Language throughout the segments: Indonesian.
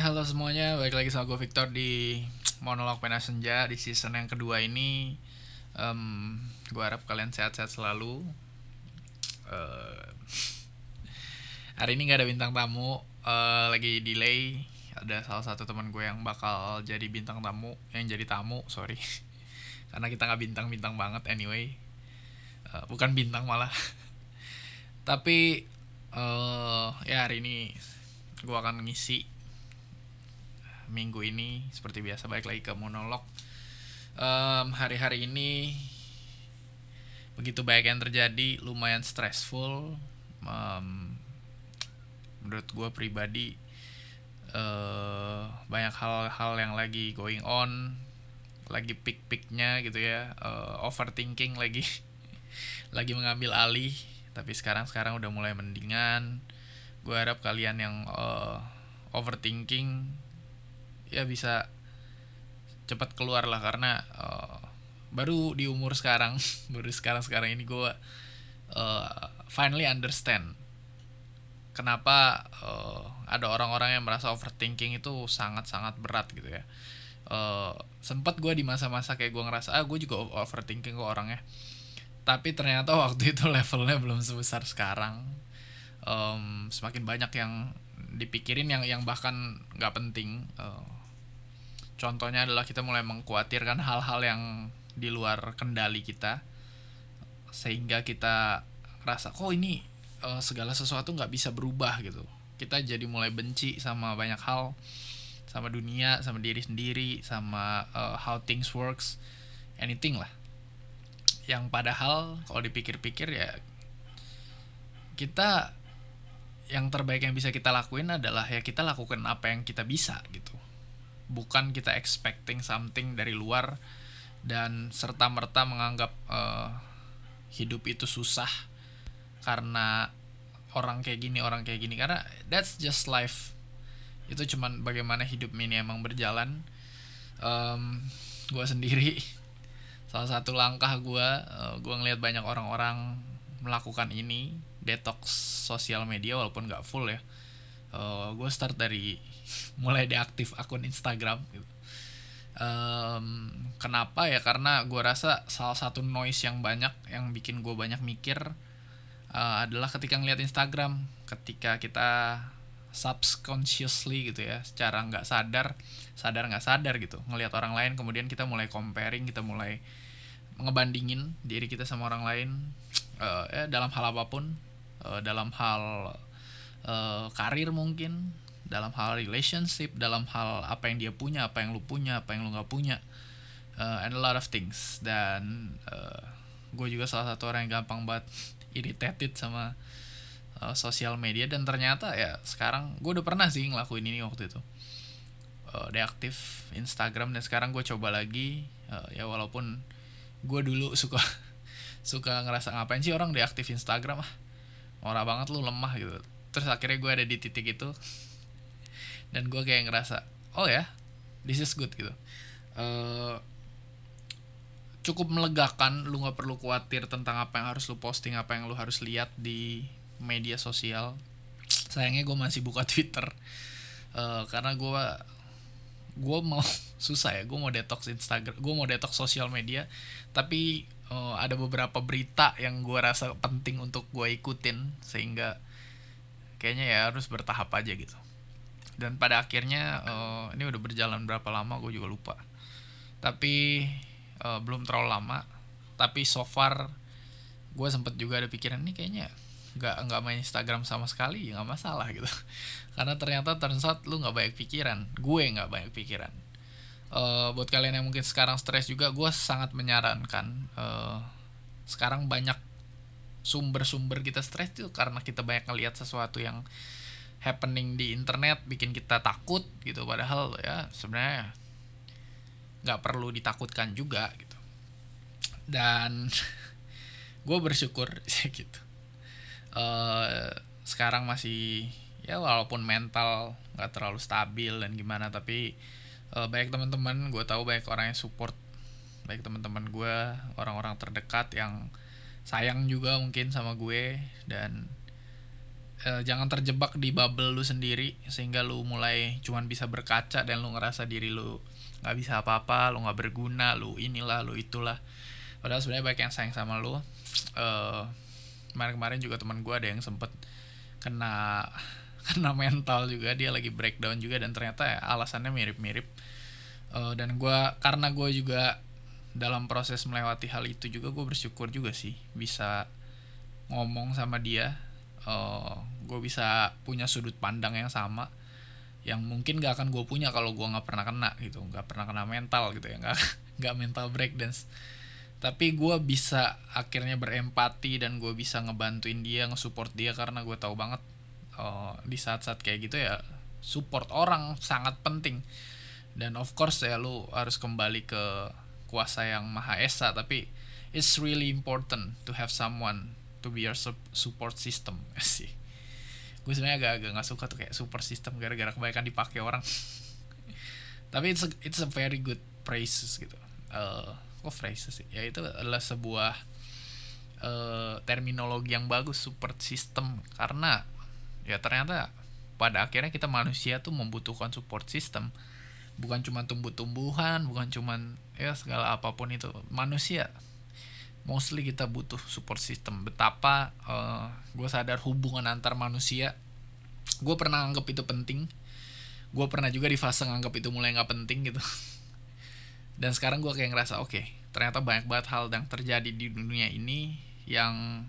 Halo semuanya, balik lagi sama gue Victor di Monolog Pena Senja di season yang kedua ini. Um, gue harap kalian sehat-sehat selalu. Uh, hari ini gak ada bintang tamu, uh, lagi delay. Ada salah satu teman gue yang bakal jadi bintang tamu, yang jadi tamu, sorry. Karena kita nggak bintang-bintang banget anyway. Uh, bukan bintang malah. Tapi uh, ya hari ini gue akan ngisi minggu ini seperti biasa balik lagi ke monolog. Um, hari-hari ini begitu banyak yang terjadi lumayan stressful. Um, menurut gue pribadi uh, banyak hal-hal yang lagi going on lagi pick-picknya gitu ya. Uh, overthinking lagi lagi mengambil alih. Tapi sekarang sekarang udah mulai mendingan. Gue harap kalian yang uh, overthinking ya bisa cepat keluar lah karena uh, baru di umur sekarang baru sekarang sekarang ini gue uh, finally understand kenapa uh, ada orang-orang yang merasa overthinking itu sangat-sangat berat gitu ya. Uh, sempat gue di masa-masa kayak gue ngerasa ah gue juga overthinking kok orangnya. Tapi ternyata waktu itu levelnya belum sebesar sekarang. Um, semakin banyak yang dipikirin yang yang bahkan nggak penting uh, Contohnya adalah kita mulai mengkhawatirkan hal-hal yang di luar kendali kita, sehingga kita rasa kok ini uh, segala sesuatu nggak bisa berubah gitu. Kita jadi mulai benci sama banyak hal, sama dunia, sama diri sendiri, sama uh, how things works, anything lah. Yang padahal kalau dipikir-pikir ya kita yang terbaik yang bisa kita lakuin adalah ya kita lakukan apa yang kita bisa gitu bukan kita expecting something dari luar dan serta merta menganggap uh, hidup itu susah karena orang kayak gini orang kayak gini. Karena that's just life. Itu cuman bagaimana hidup ini emang berjalan. Um, gue sendiri salah satu langkah gue uh, gue ngelihat banyak orang-orang melakukan ini. Detox sosial media walaupun nggak full ya uh, gue start dari mulai deaktif akun Instagram gitu. Um, kenapa ya? Karena gue rasa salah satu noise yang banyak yang bikin gue banyak mikir uh, adalah ketika ngeliat Instagram. Ketika kita subconsciously gitu ya secara nggak sadar sadar nggak sadar gitu ngelihat orang lain kemudian kita mulai comparing kita mulai ngebandingin diri kita sama orang lain. Uh, ya dalam hal apa pun uh, dalam hal uh, karir mungkin dalam hal relationship dalam hal apa yang dia punya apa yang lu punya apa yang lu nggak punya. Uh, and a lot of things. Dan uh, gue juga salah satu orang yang gampang banget irritated sama uh, sosial media. Dan ternyata ya sekarang gue udah pernah sih ngelakuin ini waktu itu. Uh, deaktif Instagram. Dan sekarang gue coba lagi uh, ya walaupun gue dulu suka suka ngerasa ngapain sih orang deaktif Instagram ah. Orang banget lu lemah gitu terus akhirnya gue ada di titik itu. Dan gue kayak ngerasa oh ya this is good gitu. Uh, cukup melegakan lu nggak perlu khawatir tentang apa yang harus lu posting apa yang lu harus lihat di media sosial. Sayangnya gue masih buka twitter. Uh, karena gue gue mau susah ya gue mau detox instagram gue mau detox sosial media. Tapi uh, ada beberapa berita yang gue rasa penting untuk gue ikutin sehingga kayaknya ya harus bertahap aja gitu. Dan pada akhirnya uh, ini udah berjalan berapa lama gue juga lupa. Tapi uh, belum terlalu lama. Tapi so far gue sempet juga ada pikiran nih kayaknya nggak nggak main Instagram sama sekali ya nggak masalah gitu. Karena ternyata turns out lu nggak banyak pikiran. Gue nggak banyak pikiran. Uh, buat kalian yang mungkin sekarang stres juga gue sangat menyarankan uh, sekarang banyak sumber-sumber kita stres itu karena kita banyak ngelihat sesuatu yang happening di internet bikin kita takut gitu. Padahal ya sebenarnya nggak perlu ditakutkan juga gitu. Dan gue bersyukur gitu. Uh, sekarang masih ya walaupun mental nggak terlalu stabil dan gimana tapi uh, banyak teman-teman gue tahu banyak orang yang support. Baik teman-teman gue orang-orang terdekat yang sayang juga mungkin sama gue dan uh, jangan terjebak di bubble lu sendiri sehingga lu mulai cuman bisa berkaca dan lu ngerasa diri lu nggak bisa apa-apa lu nggak berguna lu inilah lu itulah. Padahal sebenarnya banyak yang sayang sama lu. Uh, kemarin-kemarin juga teman gue ada yang sempet kena kena mental juga dia lagi breakdown juga dan ternyata ya, alasannya mirip-mirip. Uh, dan gue karena gue juga dalam proses melewati hal itu juga gue bersyukur juga sih bisa ngomong sama dia. Uh, eh, gue bisa punya sudut pandang yang sama yang mungkin gak akan gue punya kalau gue nggak pernah kena gitu. Nggak pernah kena mental gitu ya nggak nggak mental breakdance. Tapi gue bisa akhirnya berempati dan gue bisa ngebantuin dia ngesupport dia karena gue tahu banget uh, di saat-saat kayak gitu ya support orang sangat penting. Dan of course ya lu harus kembali ke kuasa yang maha esa tapi it's really important to have someone to be your support system. Sih. Gue sebenarnya agak-agak nggak suka tuh kayak support system gara-gara kebanyakan dipakai orang. Tapi it's a, it's a very good phrases gitu. Uh, kok phrases sih? Ya itu adalah sebuah uh, terminologi yang bagus support system. Karena ya ternyata pada akhirnya kita manusia tuh membutuhkan support system bukan cuma tumbuh-tumbuhan bukan cuma ya segala apa pun itu. Manusia mostly kita butuh support system. Betapa uh, eh, gue sadar hubungan antar manusia gue pernah anggap itu penting. Gue pernah juga di fase nganggap itu mulai nggak penting gitu. Dan sekarang gue kayak ngerasa oke okay, ternyata banyak banget hal yang terjadi di dunia ini yang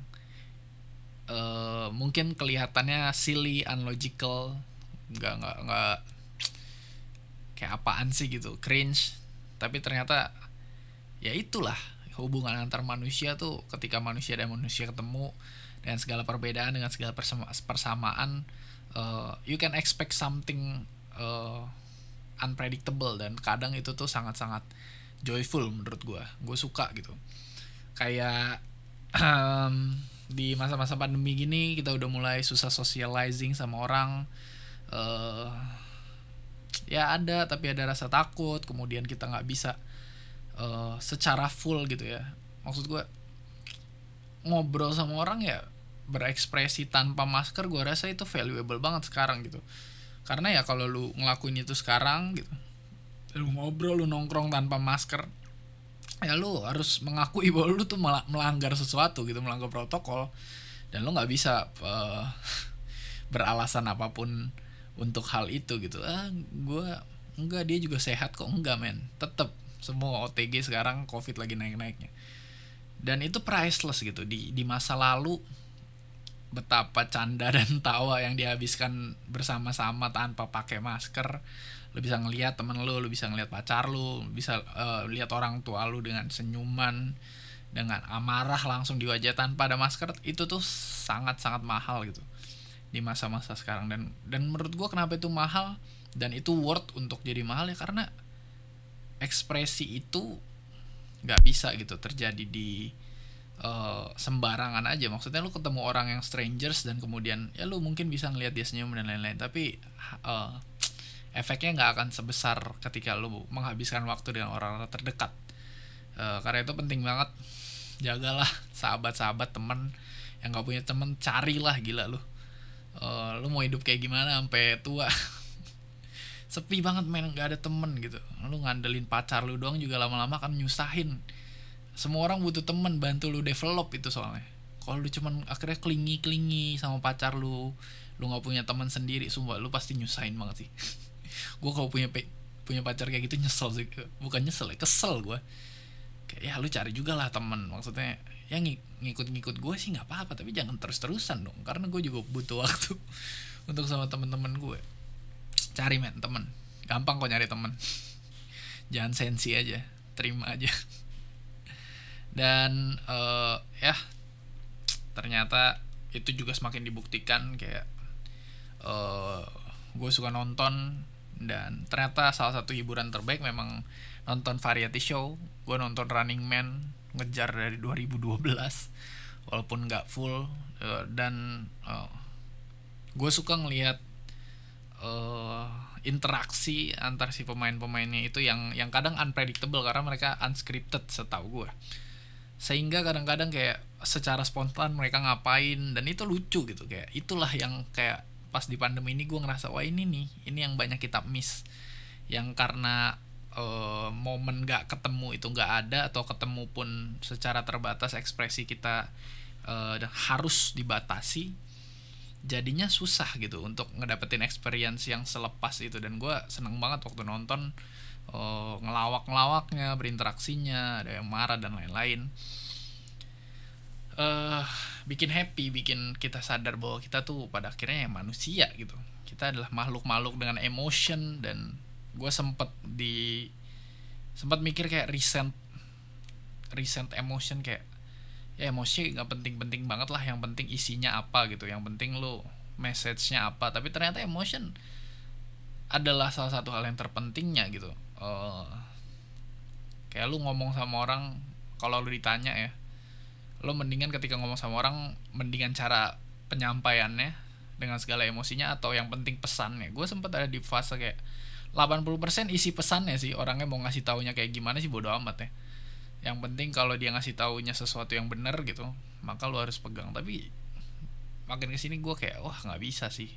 uh, mungkin kelihatannya silly unlogical nggak nggak nggak kayak apaan sih gitu cringe. Tapi ternyata ya itulah hubungan antar manusia tuh ketika manusia dan manusia ketemu dengan segala perbedaan dengan segala persama persamaan uh, you can expect something uh, unpredictable dan kadang itu tuh sangat-sangat joyful menurut gue gue suka gitu. Kayak um, di masa-masa pandemi gini kita udah mulai susah socializing sama orang uh, ya ada tapi ada rasa takut kemudian kita nggak bisa uh, secara full gitu ya. Maksud gue ngobrol sama orang ya berekspresi tanpa masker gue rasa itu valuable banget sekarang gitu. Karena ya kalau lu ngelakuin itu sekarang gitu lu ngobrol lu nongkrong tanpa masker ya lu harus mengakui bahwa lu tuh melanggar sesuatu gitu melanggar protokol dan lu nggak bisa uh, beralasan apa pun untuk hal itu gitu. Ah gue enggak dia juga sehat kok. Enggak men. Tetap semua OTG sekarang covid lagi naik naiknya dan itu priceless gitu. Di di masa lalu betapa canda dan tawa yang dihabiskan bersama-sama tanpa pakai masker. Lu bisa ngelihat temen lu lu bisa ngelihat pacar lu bisa uh, lihat orang tua lu dengan senyuman dengan amarah langsung di wajah tanpa ada masker itu tuh sangat sangat mahal gitu di masa-masa sekarang. Dan dan menurut gue kenapa itu mahal dan itu worth untuk jadi mahal ya karena ekspresi itu nggak bisa gitu terjadi di uh, sembarangan aja. Maksudnya lu ketemu orang yang strangers dan kemudian ya lu mungkin bisa ngelihat dia senyum dan lain-lain tapi uh, efeknya nggak akan sebesar ketika lu menghabiskan waktu dengan orang-orang terdekat. Uh, karena itu penting banget. Jagalah sahabat-sahabat teman yang nggak punya temen carilah gila lu uh, lu mau hidup kayak gimana sampai tua? Sepi banget main nggak ada temen gitu. Lu ngandelin pacar lu doang juga lama-lama kan nyusahin. Semua orang butuh temen bantu lu develop itu soalnya. Kalau lu cuman akhirnya klingi klingi sama pacar lu lu nggak punya teman sendiri sumpah lu pasti nyusahin banget sih. Gue kalau punya punya pacar kayak gitu nyesel sih. Bukan nyesel ya kesel gue kayak ya lu cari juga lah temen. Maksudnya yang ngikut-ngikut gue sih nggak apa-apa tapi jangan terus-terusan dong karena gue juga butuh waktu untuk sama temen-temen gue cari men temen. Gampang kok nyari temen. Jangan sensi aja terima aja. Dan uh, ya ternyata itu juga semakin dibuktikan kayak uh, gue suka nonton dan ternyata salah satu hiburan terbaik memang nonton variety show. Gue nonton Running Man ngejar dari 2012 walaupun nggak full uh, dan uh, gue suka ngelihat uh, interaksi antar si pemain-pemainnya itu yang yang kadang unpredictable karena mereka unscripted setahu gue sehingga kadang-kadang kayak secara spontan mereka ngapain dan itu lucu gitu. Kayak itulah yang kayak pas di pandemi ini gue ngerasa wah ini nih ini yang banyak kita miss. Yang karena uh, momen gak ketemu itu gak ada atau ketemu pun secara terbatas ekspresi kita uh, harus dibatasi jadinya susah gitu untuk ngedapetin experience yang selepas itu. Dan gue seneng banget waktu nonton uh, ngelawak ngelawaknya berinteraksinya ada yang marah dan lain-lain. Uh, bikin happy bikin kita sadar bahwa kita tuh pada akhirnya ya manusia gitu. Kita adalah makhluk-makhluk dengan emotion dan gue sempet di sempat mikir kayak recent recent emotion kayak ya emosi nggak penting-penting banget lah yang penting isinya apa gitu yang penting lo message-nya apa. Tapi ternyata emotion adalah salah satu hal yang terpentingnya gitu. Uh, kayak lu ngomong sama orang kalau lu ditanya ya lo mendingan ketika ngomong sama orang mendingan cara penyampaiannya dengan segala emosinya atau yang penting pesannya. Gue sempat ada di fase kayak 80% isi pesannya sih. Orangnya mau ngasih taunya kayak gimana sih bodo amat ya. Yang penting kalau dia ngasih taunya sesuatu yang benar gitu maka lu harus pegang. Tapi makin ke sini gue kayak wah nggak bisa sih.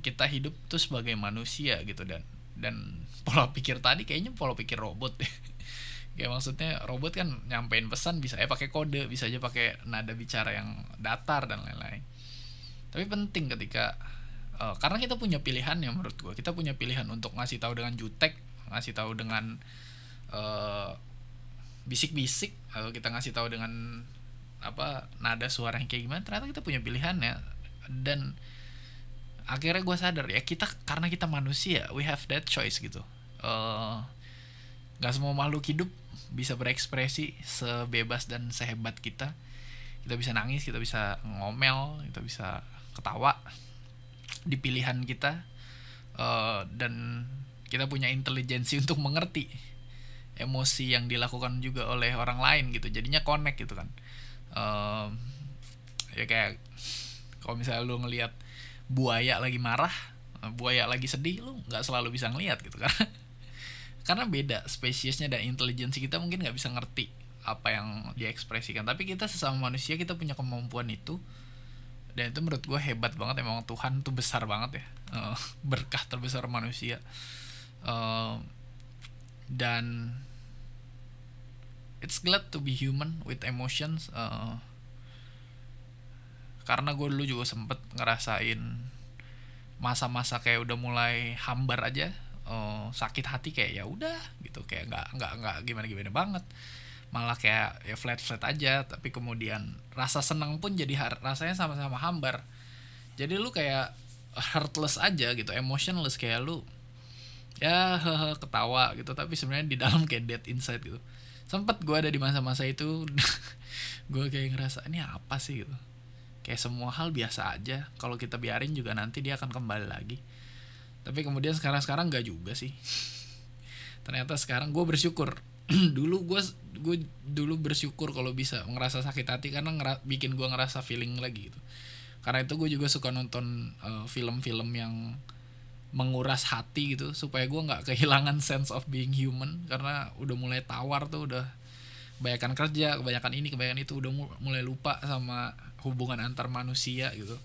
Kita hidup tuh sebagai manusia gitu dan dan pola pikir tadi kayaknya pola pikir robot deh. Kayak maksudnya robot kan nyampein pesan bisa ya pakai kode bisa aja pakai nada bicara yang datar dan lain-lain. Tapi penting ketika uh, karena kita punya pilihan ya menurut gue kita punya pilihan untuk ngasih tahu dengan jutek ngasih tahu dengan uh, bisik-bisik kalau kita ngasih tahu dengan apa nada suara yang kayak gimana ternyata kita punya pilihan ya. Dan akhirnya gue sadar ya kita karena kita manusia we have that choice gitu. Uh, gak semua makhluk hidup bisa berekspresi sebebas dan sehebat kita. Kita bisa nangis kita bisa ngomel kita bisa ketawa di pilihan kita uh, dan kita punya intelijensi untuk mengerti emosi yang dilakukan juga oleh orang lain gitu. Jadinya connect gitu kan. Um, ya kayak kalau misalnya lu ngelihat buaya lagi marah buaya lagi sedih lu nggak selalu bisa ngelihat gitu kan. Karena beda spesiesnya dan intelijensi kita mungkin nggak bisa ngerti apa yang dia ekspresikan tapi kita sesama manusia kita punya kemampuan itu dan itu menurut gue hebat banget emang Tuhan tuh besar banget ya. Uh, berkah terbesar manusia. Uh, dan it's glad to be human with emotions uh, karena gue dulu juga sempet ngerasain masa-masa kayak udah mulai hambar aja uh, sakit hati kayak ya udah gitu kayak nggak nggak nggak gimana gimana banget malah kayak ya flat flat aja tapi kemudian rasa senang pun jadi rasanya sama-sama hambar. Jadi lu kayak heartless aja gitu emotionless kayak lu ya hehe ketawa gitu. Tapi sebenarnya di dalam kayak dead inside gitu. Sempet gue ada di masa-masa itu gue kayak ngerasa ini apa sih? gitu. Kayak semua hal biasa aja. Kalau kita biarin juga nanti dia akan kembali lagi. Tapi kemudian sekarang sekarang gak juga sih. Ternyata sekarang gue bersyukur dulu gue gue dulu bersyukur kalau bisa ngerasa sakit hati karena ngera, bikin gue ngerasa feeling lagi gitu. Karena itu gue juga suka nonton eh, film-film uh, yang menguras hati gitu supaya gue nggak kehilangan sense of being human karena udah mulai tawar tuh udah kebanyakan kerja kebanyakan ini kebanyakan itu udah mulai lupa sama hubungan antar manusia gitu.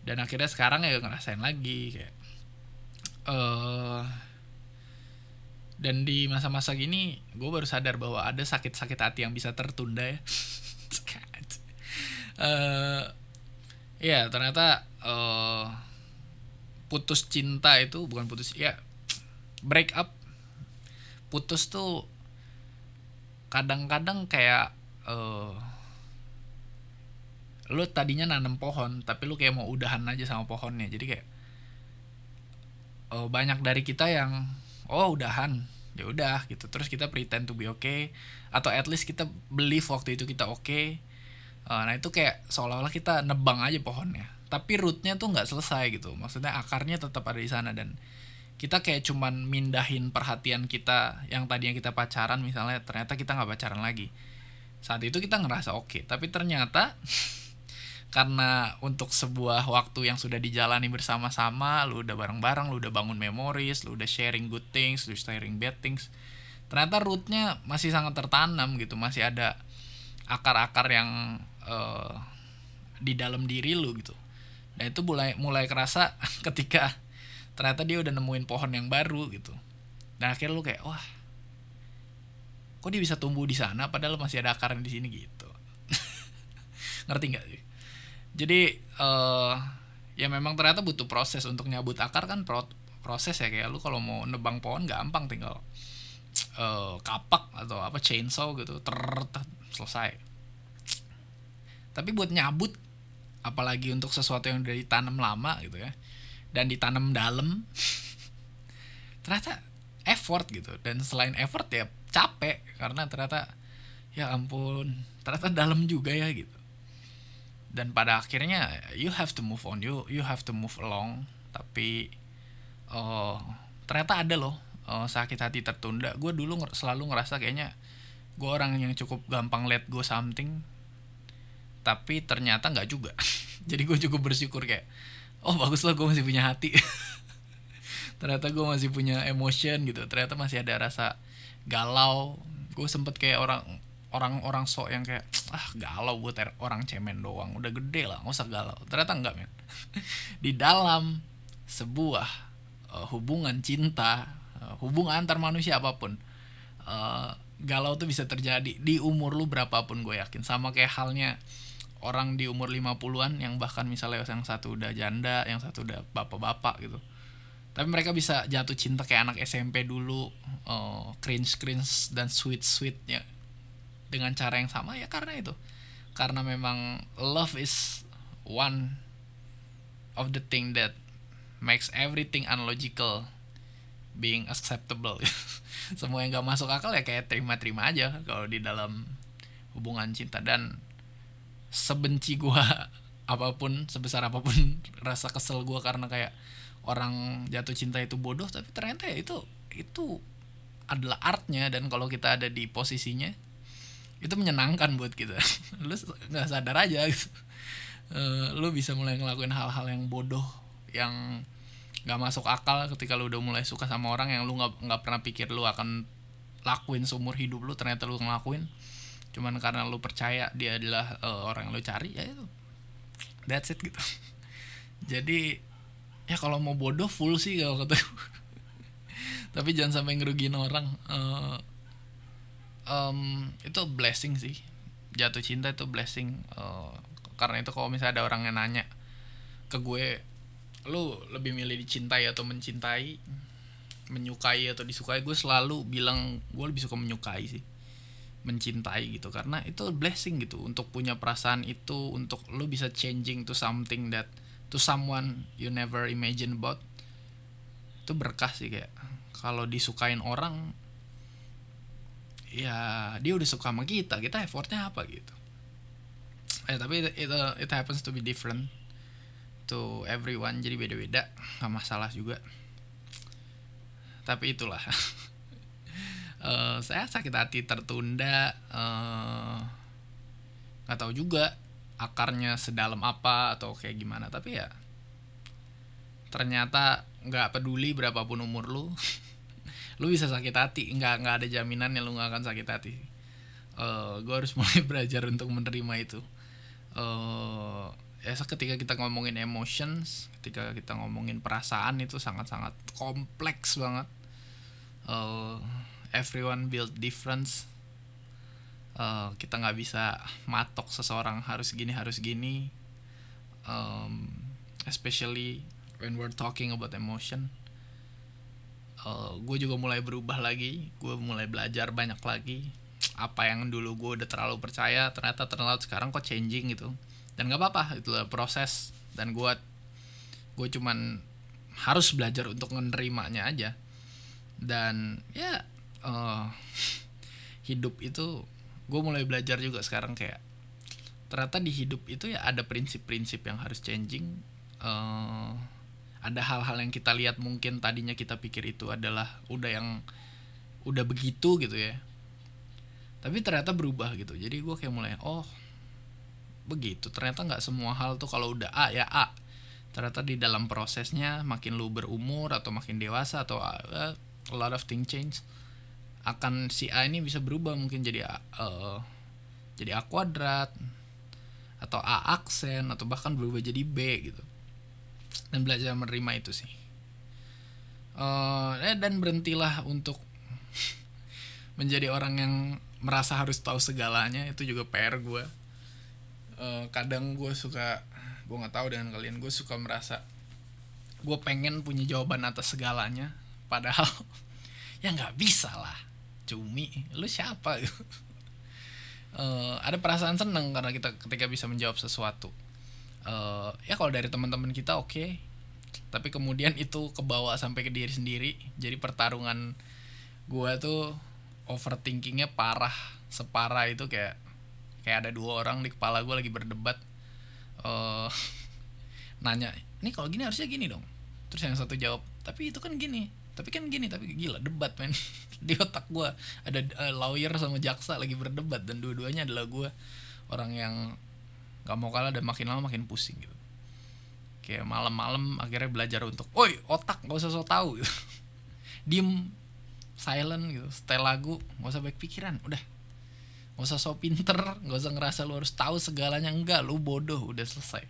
Dan akhirnya sekarang ya ngerasain lagi kayak uh, dan di masa-masa gini gue baru sadar bahwa ada sakit-sakit hati yang bisa tertunda ya. Uh, ya ternyata uh, putus cinta itu bukan putus ya break up. Putus tuh kadang-kadang kayak uh, lu tadinya nanam pohon tapi lu kayak mau udahan aja sama pohonnya. Jadi kayak uh, banyak dari kita yang oh udahan. Ya udah gitu. Terus kita pretend to be okay. Atau at least kita believe waktu itu kita oke okay. uh, nah itu kayak seolah-olah kita nebang aja pohonnya. Tapi rootnya tuh nggak selesai gitu. Maksudnya akarnya tetap ada di sana. Dan kita kayak cuman mindahin perhatian kita yang tadinya kita pacaran misalnya ternyata kita nggak pacaran lagi. Saat itu kita ngerasa oke okay. tapi ternyata karena untuk sebuah waktu yang sudah dijalani bersama-sama lu udah bareng-bareng lu udah bangun memories lu udah sharing good things lu sharing bad things ternyata rootnya masih sangat tertanam gitu masih ada akar-akar yang uh, di dalam diri lu gitu. Dan itu mulai mulai kerasa ketika ternyata dia udah nemuin pohon yang baru gitu. Dan akhirnya lu kayak wah kok dia bisa tumbuh di sana padahal masih ada akar di sini? Gitu. Ngerti nggak sih jadi uh, ya memang ternyata butuh proses untuk nyabut akar kan pro proses ya kayak lu kalau mau nebang pohon gampang tinggal uh, kapak atau apa chainsaw gitu ter, selesai. Tapi buat nyabut apalagi untuk sesuatu yang udah ditanam lama gitu ya dan ditanam dalam ternyata effort gitu. Dan selain effort ya capek karena ternyata ya ampun ternyata dalam juga ya gitu dan pada akhirnya you have to move on. You you have to move along. Tapi uh, ternyata ada loh uh, sakit hati tertunda. Gue dulu nger selalu ngerasa kayaknya gue orang yang cukup gampang let go something. Tapi ternyata nggak juga. Jadi gue cukup bersyukur kayak oh bagus lah gue masih punya hati. Ternyata gue masih punya emotion gitu. Ternyata masih ada rasa galau. Gue sempet kayak orang orang-orang sok yang kayak ah galau buat orang cemen doang udah gede lah nggak usah galau. Ternyata enggak men. Di dalam sebuah uh, hubungan cinta uh, hubungan antar manusia apa pun uh, galau tuh bisa terjadi di umur lu berapapun gue yakin. Sama kayak halnya orang di umur 50-an yang bahkan misalnya yang satu udah janda yang satu udah bapak-bapak gitu. Tapi mereka bisa jatuh cinta kayak anak SMP dulu uh, cringe cringe dan sweet sweetnya dengan cara yang sama ya karena itu. Karena memang love is one of the thing that makes everything unlogical being acceptable. Semua yang gak masuk akal ya kayak terima-terima aja kalau di dalam hubungan cinta. Dan sebenci gua apa pun sebesar apa pun rasa kesel gua karena kayak orang jatuh cinta itu bodoh tapi ternyata ya itu itu adalah artnya. Dan kalau kita ada di posisinya itu menyenangkan buat kita. Lu nggak sadar aja gitu. Uh, lu bisa mulai ngelakuin hal-hal yang bodoh yang nggak masuk akal ketika lu udah mulai suka sama orang yang lu nggak nggak pernah pikir lu akan lakuin seumur hidup lu ternyata lu ngelakuin. Cuman karena lu percaya dia adalah uh, orang yang lu cari ya itu. That's it gitu. Jadi ya kalau mau bodoh full sih kalau kata tapi jangan sampai ngerugiin orang. Uh, um, itu blessing sih. Jatuh cinta itu blessing uh, karena itu kalau misalnya ada orang yang nanya ke gue lu lebih milih dicintai atau mencintai menyukai atau disukai? Gue selalu bilang gue lebih suka menyukai sih mencintai gitu. Karena itu blessing gitu untuk punya perasaan itu untuk lu bisa changing to something that to someone you never imagine about itu berkah sih kayak. Kalau disukain orang ya dia udah suka sama kita kita effortnya apa gitu. Eh tapi itu it, it happens to be different to everyone jadi beda-beda nggak masalah juga. Tapi itulah. Uh, saya sakit hati tertunda uh, nggak tahu juga akarnya sedalam apa atau kayak gimana. Tapi ya ternyata nggak peduli berapapun umur lu lu bisa sakit hati nggak nggak ada jaminan yang lu nggak akan sakit hati. Uh, eh, gue harus mulai belajar untuk menerima itu. Uh, ya ketika kita ngomongin emotions ketika kita ngomongin perasaan itu sangat-sangat kompleks banget. Uh, everyone build difference. Uh, kita nggak bisa matok seseorang harus gini harus gini. Um, especially when we're talking about emotion uh, eh, gue juga mulai berubah lagi. Gue mulai belajar banyak lagi. Apa yang dulu gue udah terlalu percaya ternyata ternyata sekarang kok changing gitu. Dan nggak apa-apa itu proses. Dan gue gue cuman harus belajar untuk menerimanya aja. Dan ya uh, hidup itu gue mulai belajar juga sekarang kayak ternyata di hidup itu ya ada prinsip-prinsip yang harus changing. Uh, ada hal-hal yang kita lihat mungkin tadinya kita pikir itu adalah udah yang udah begitu gitu ya. Tapi ternyata berubah gitu. Jadi gue kayak mulai oh begitu. Ternyata nggak semua hal tuh kalau udah A ya A. Ternyata di dalam prosesnya makin lu berumur atau makin dewasa atau uh, a lot of things change akan si A ini bisa berubah mungkin jadi A, uh, jadi A kuadrat atau A aksen atau bahkan berubah jadi B gitu dan belajar menerima itu sih. Uh, dan berhentilah untuk menjadi orang yang merasa harus tahu segalanya. Itu juga PR gue uh, kadang gue suka gue nggak tahu dengan kalian gue suka merasa gue pengen punya jawaban atas segalanya. Padahal ya nggak bisa lah. Cumi lu siapa? Uh, ada perasaan seneng karena kita ketika bisa menjawab sesuatu uh, ya kalau dari teman-teman kita oke. Okay. tapi kemudian itu kebawa sampai ke diri sendiri. Jadi pertarungan gue tuh overthinkingnya parah separah itu kayak kayak ada dua orang di kepala gue lagi berdebat uh, nanya ini kalau gini harusnya gini dong. Terus yang satu jawab tapi itu kan gini tapi kan gini tapi gila debat men. Di otak gue ada uh, lawyer sama jaksa lagi berdebat dan dua-duanya adalah gue orang yang gak mau kalah dan makin lama makin pusing gitu. Kayak malam-malam akhirnya belajar untuk, oi otak gak usah so tau gitu. diem silent gitu. Setel lagu nggak usah baik pikiran udah. Nggak usah so pinter nggak usah ngerasa lu harus tahu segalanya enggak lu bodoh udah selesai.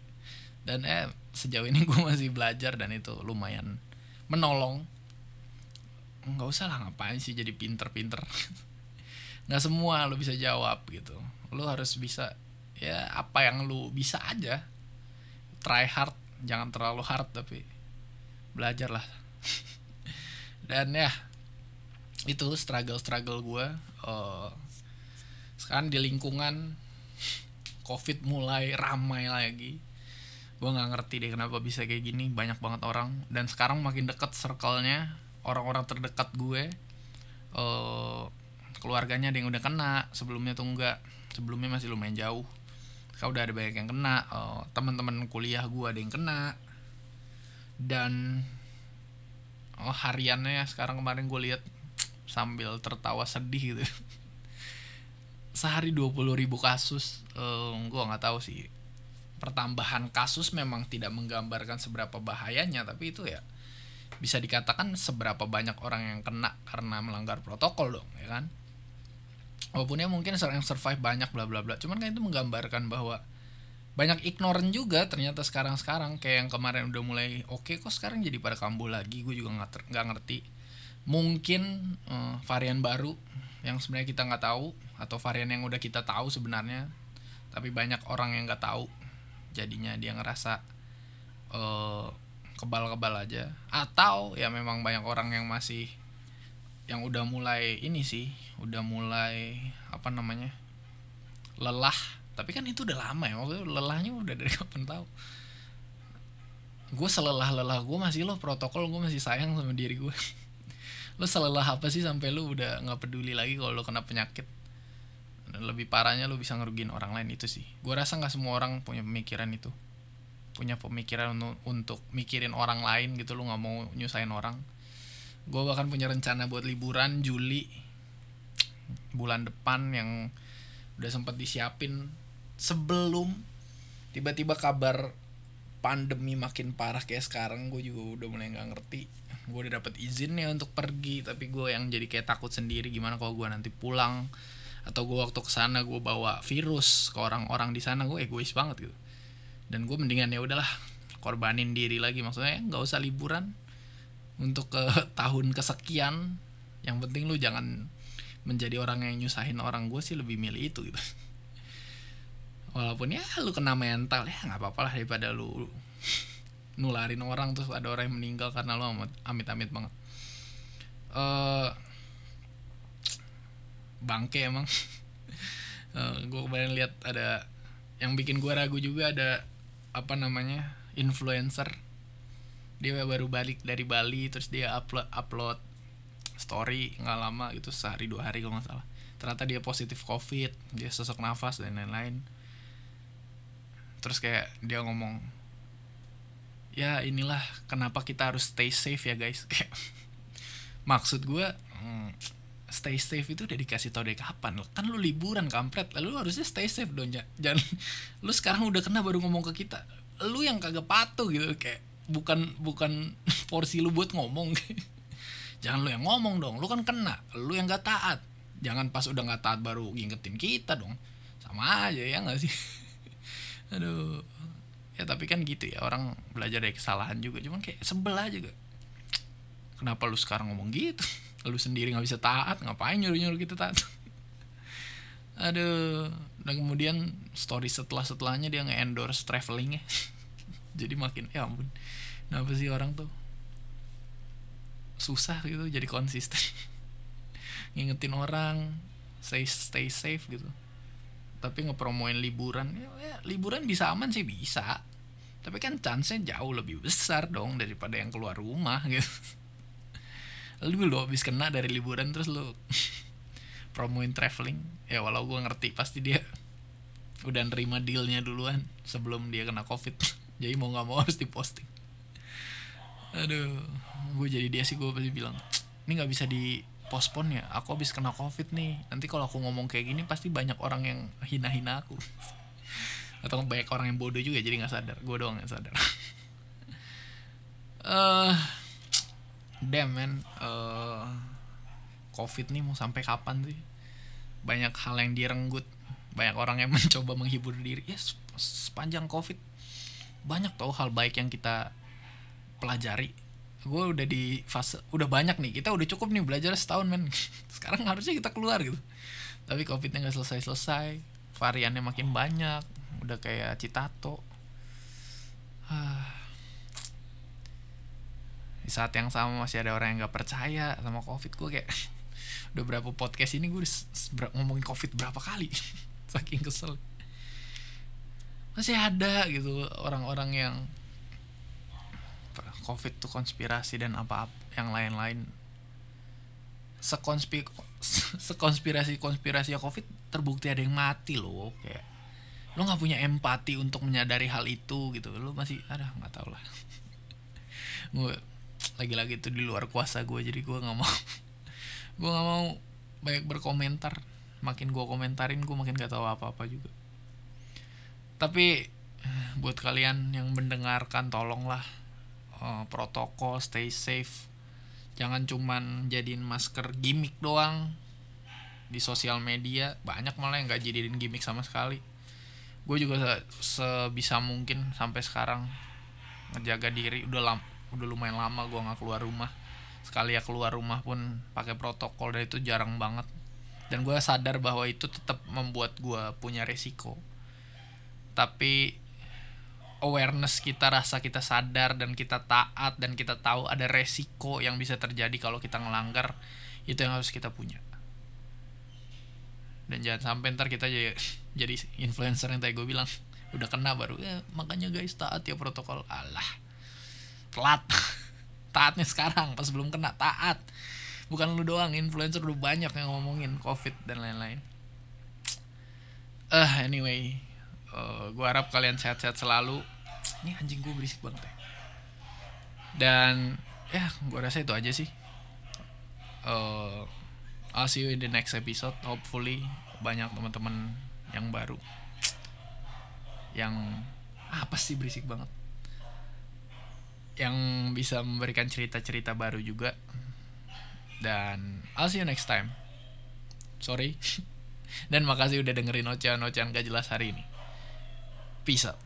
Dan eh sejauh ini gue masih belajar dan itu lumayan menolong. Nggak usah lah ngapain sih jadi pinter-pinter? Nggak semua lu bisa jawab gitu. Lu harus bisa ya apa yang lu bisa aja. Try hard jangan terlalu hard tapi belajar lah dan ya itu struggle struggle gue uh, sekarang di lingkungan covid mulai ramai lagi. Gue nggak ngerti deh kenapa bisa kayak gini banyak banget orang. Dan sekarang makin deket circle-nya orang-orang terdekat gue uh, keluarganya ada yang udah kena sebelumnya tuh enggak sebelumnya masih lumayan jauh kalau udah ada banyak yang kena. Uh, teman-teman kuliah gue ada yang kena. Dan oh hariannya sekarang kemarin gue lihat sambil tertawa sedih gitu. Sehari 20 ribu kasus. Um, gue nggak tahu sih. Pertambahan kasus memang tidak menggambarkan seberapa bahayanya tapi itu ya bisa dikatakan seberapa banyak orang yang kena karena melanggar protokol dong ya kan walaupun ya mungkin yang survive banyak bla bla bla. Cuman kan itu menggambarkan bahwa banyak ignorant juga ternyata sekarang sekarang kayak yang kemarin udah mulai oke okay, kok sekarang jadi pada kambuh lagi? Gue juga nggak nggak ngerti. Mungkin uh, varian baru yang sebenarnya kita nggak tahu atau varian yang udah kita tahu sebenarnya tapi banyak orang yang nggak tahu. Jadinya dia ngerasa uh, kebal-kebal aja. Atau ya memang banyak orang yang masih yang udah mulai ini sih udah mulai apa namanya lelah. Tapi kan itu udah lama ya waktu lelahnya udah dari kapan tahu? Gue selelah lelah gue masih loh protokol gue masih sayang sama diri gue lu selelah apa sih sampai lu udah nggak peduli lagi kalau lu kena penyakit? Lebih parahnya lu bisa ngerugiin orang lain itu sih. Gue rasa nggak semua orang punya pemikiran itu. Punya pemikiran untuk, mikirin orang lain gitu lu nggak mau nyusahin orang gue bahkan punya rencana buat liburan Juli bulan depan yang udah sempat disiapin. Sebelum tiba-tiba kabar pandemi makin parah kayak sekarang gue juga udah mulai nggak ngerti. Gue udah dapet izin ya untuk pergi tapi gue yang jadi kayak takut sendiri gimana kalau gue nanti pulang? Atau gue waktu ke sana gue bawa virus ke orang-orang di sana gue egois banget gitu. Dan gue mendingan ya udahlah korbanin diri lagi. Maksudnya nggak usah liburan untuk ke tahun kesekian yang penting lu jangan menjadi orang yang nyusahin orang gue sih lebih milih itu gitu. Walaupun ya lu kena mental ya nggak apa-apa lah daripada lu nularin orang terus ada orang yang meninggal karena lo amit-amit banget. Uh, bangke emang. Uh, eh, gue kemarin lihat ada yang bikin gue ragu juga ada apa namanya influencer dia baru balik dari Bali terus dia upload upload story nggak lama itu sehari dua hari kalau nggak salah. Ternyata dia positif covid dia sesak nafas dan lain-lain. Terus kayak dia ngomong ya inilah kenapa kita harus stay safe ya guys. Maksud gue hmm, stay safe itu udah dikasih tau dari kapan? Kan lu liburan kampret. Lalu lu harusnya stay safe dong jangan lu sekarang udah kena baru ngomong ke kita. Lu yang kagak patuh gitu kayak bukan bukan porsi lu buat ngomong. Jangan lu yang ngomong dong lu kan kena lu yang gak taat. Jangan pas udah gak taat baru ngingetin kita dong. Sama aja ya gak sih? Aduh. Ya tapi kan gitu ya orang belajar dari kesalahan juga cuman kayak sebel aja gak kenapa lu sekarang ngomong gitu? Lu sendiri nggak bisa taat ngapain nyuruh nyuruh kita taat? Aduh. Dan kemudian story setelah setelahnya dia nge-endorse traveling ya jadi makin ya ampun kenapa sih orang tuh susah gitu jadi konsisten? Ngingetin orang stay stay safe gitu. Tapi ngepromoin liburan ya, ya, liburan bisa aman sih bisa. Tapi kan chance-nya jauh lebih besar dong daripada yang keluar rumah gitu. Lu lo habis kena dari liburan terus lu promoin traveling. Ya walau gue ngerti pasti dia udah nerima dealnya duluan sebelum dia kena covid. Jadi mau nggak mau harus diposting aduh gue jadi dia sih gue pasti bilang ini nggak bisa di pospon ya aku habis kena covid nih. Nanti kalau aku ngomong kayak gini pasti banyak orang yang hina-hina aku. Atau banyak orang yang bodoh juga jadi nggak sadar. Gue doang yang sadar. Eh uh, damn man. Uh, covid nih mau sampai kapan sih? Banyak hal yang direnggut. Banyak orang yang mencoba menghibur diri. Ya sepanjang covid banyak tau hal baik yang kita pelajari gue udah di fase udah banyak nih kita udah cukup nih belajar setahun men. Sekarang harusnya kita keluar gitu. Tapi covidnya nggak selesai selesai variannya makin banyak udah kayak citato. Di saat yang sama masih ada orang yang nggak percaya sama covid gue kayak udah berapa podcast ini gue ngomongin covid berapa kali? Saking kesel. Masih ada gitu orang-orang yang covid tuh konspirasi dan apa, -apa yang lain-lain. Sekonspir sekonspirasi konspirasi covid terbukti ada yang mati loh kayak lo nggak punya empati untuk menyadari hal itu gitu. Lo masih ada nggak tau lah. Gue lagi-lagi itu di luar kuasa gue jadi gue nggak mau gue nggak mau banyak berkomentar. Makin gue komentarin gue makin gak tahu apa-apa juga. Tapi buat kalian yang mendengarkan tolonglah uh, protokol stay safe. Jangan cuman jadiin masker gimmick doang di sosial media. Banyak malah yang gak jadiin gimmick sama sekali. Gue juga sebisa mungkin sampai sekarang ngejaga diri. Udah lam udah lumayan lama gue nggak keluar rumah. Sekali ya keluar rumah pun pakai protokol dan itu jarang banget. Dan gue sadar bahwa itu tetap membuat gue punya resiko. Tapi awareness kita rasa kita sadar dan kita taat dan kita tahu ada resiko yang bisa terjadi kalau kita ngelanggar itu yang harus kita punya. Dan jangan sampai ntar kita jadi jadi influencer yang tadi gue bilang udah kena baru ya makanya guys taat ya protokol. Allah telat. Taatnya sekarang pas belum kena taat. Bukan lu doang influencer udah banyak yang ngomongin covid dan lain-lain. Eh uh, anyway uh, gue harap kalian sehat-sehat selalu. Ini anjing gue berisik banget ya. Dan ya gue rasa itu aja sih. Uh, I'll see you in the next episode. Hopefully banyak teman-teman yang baru. Yang apa sih berisik banget? Yang bisa memberikan cerita-cerita baru juga. Dan I'll see you next time. Sorry. Dan makasih udah dengerin ocehan-ocehan gak jelas hari ini peace out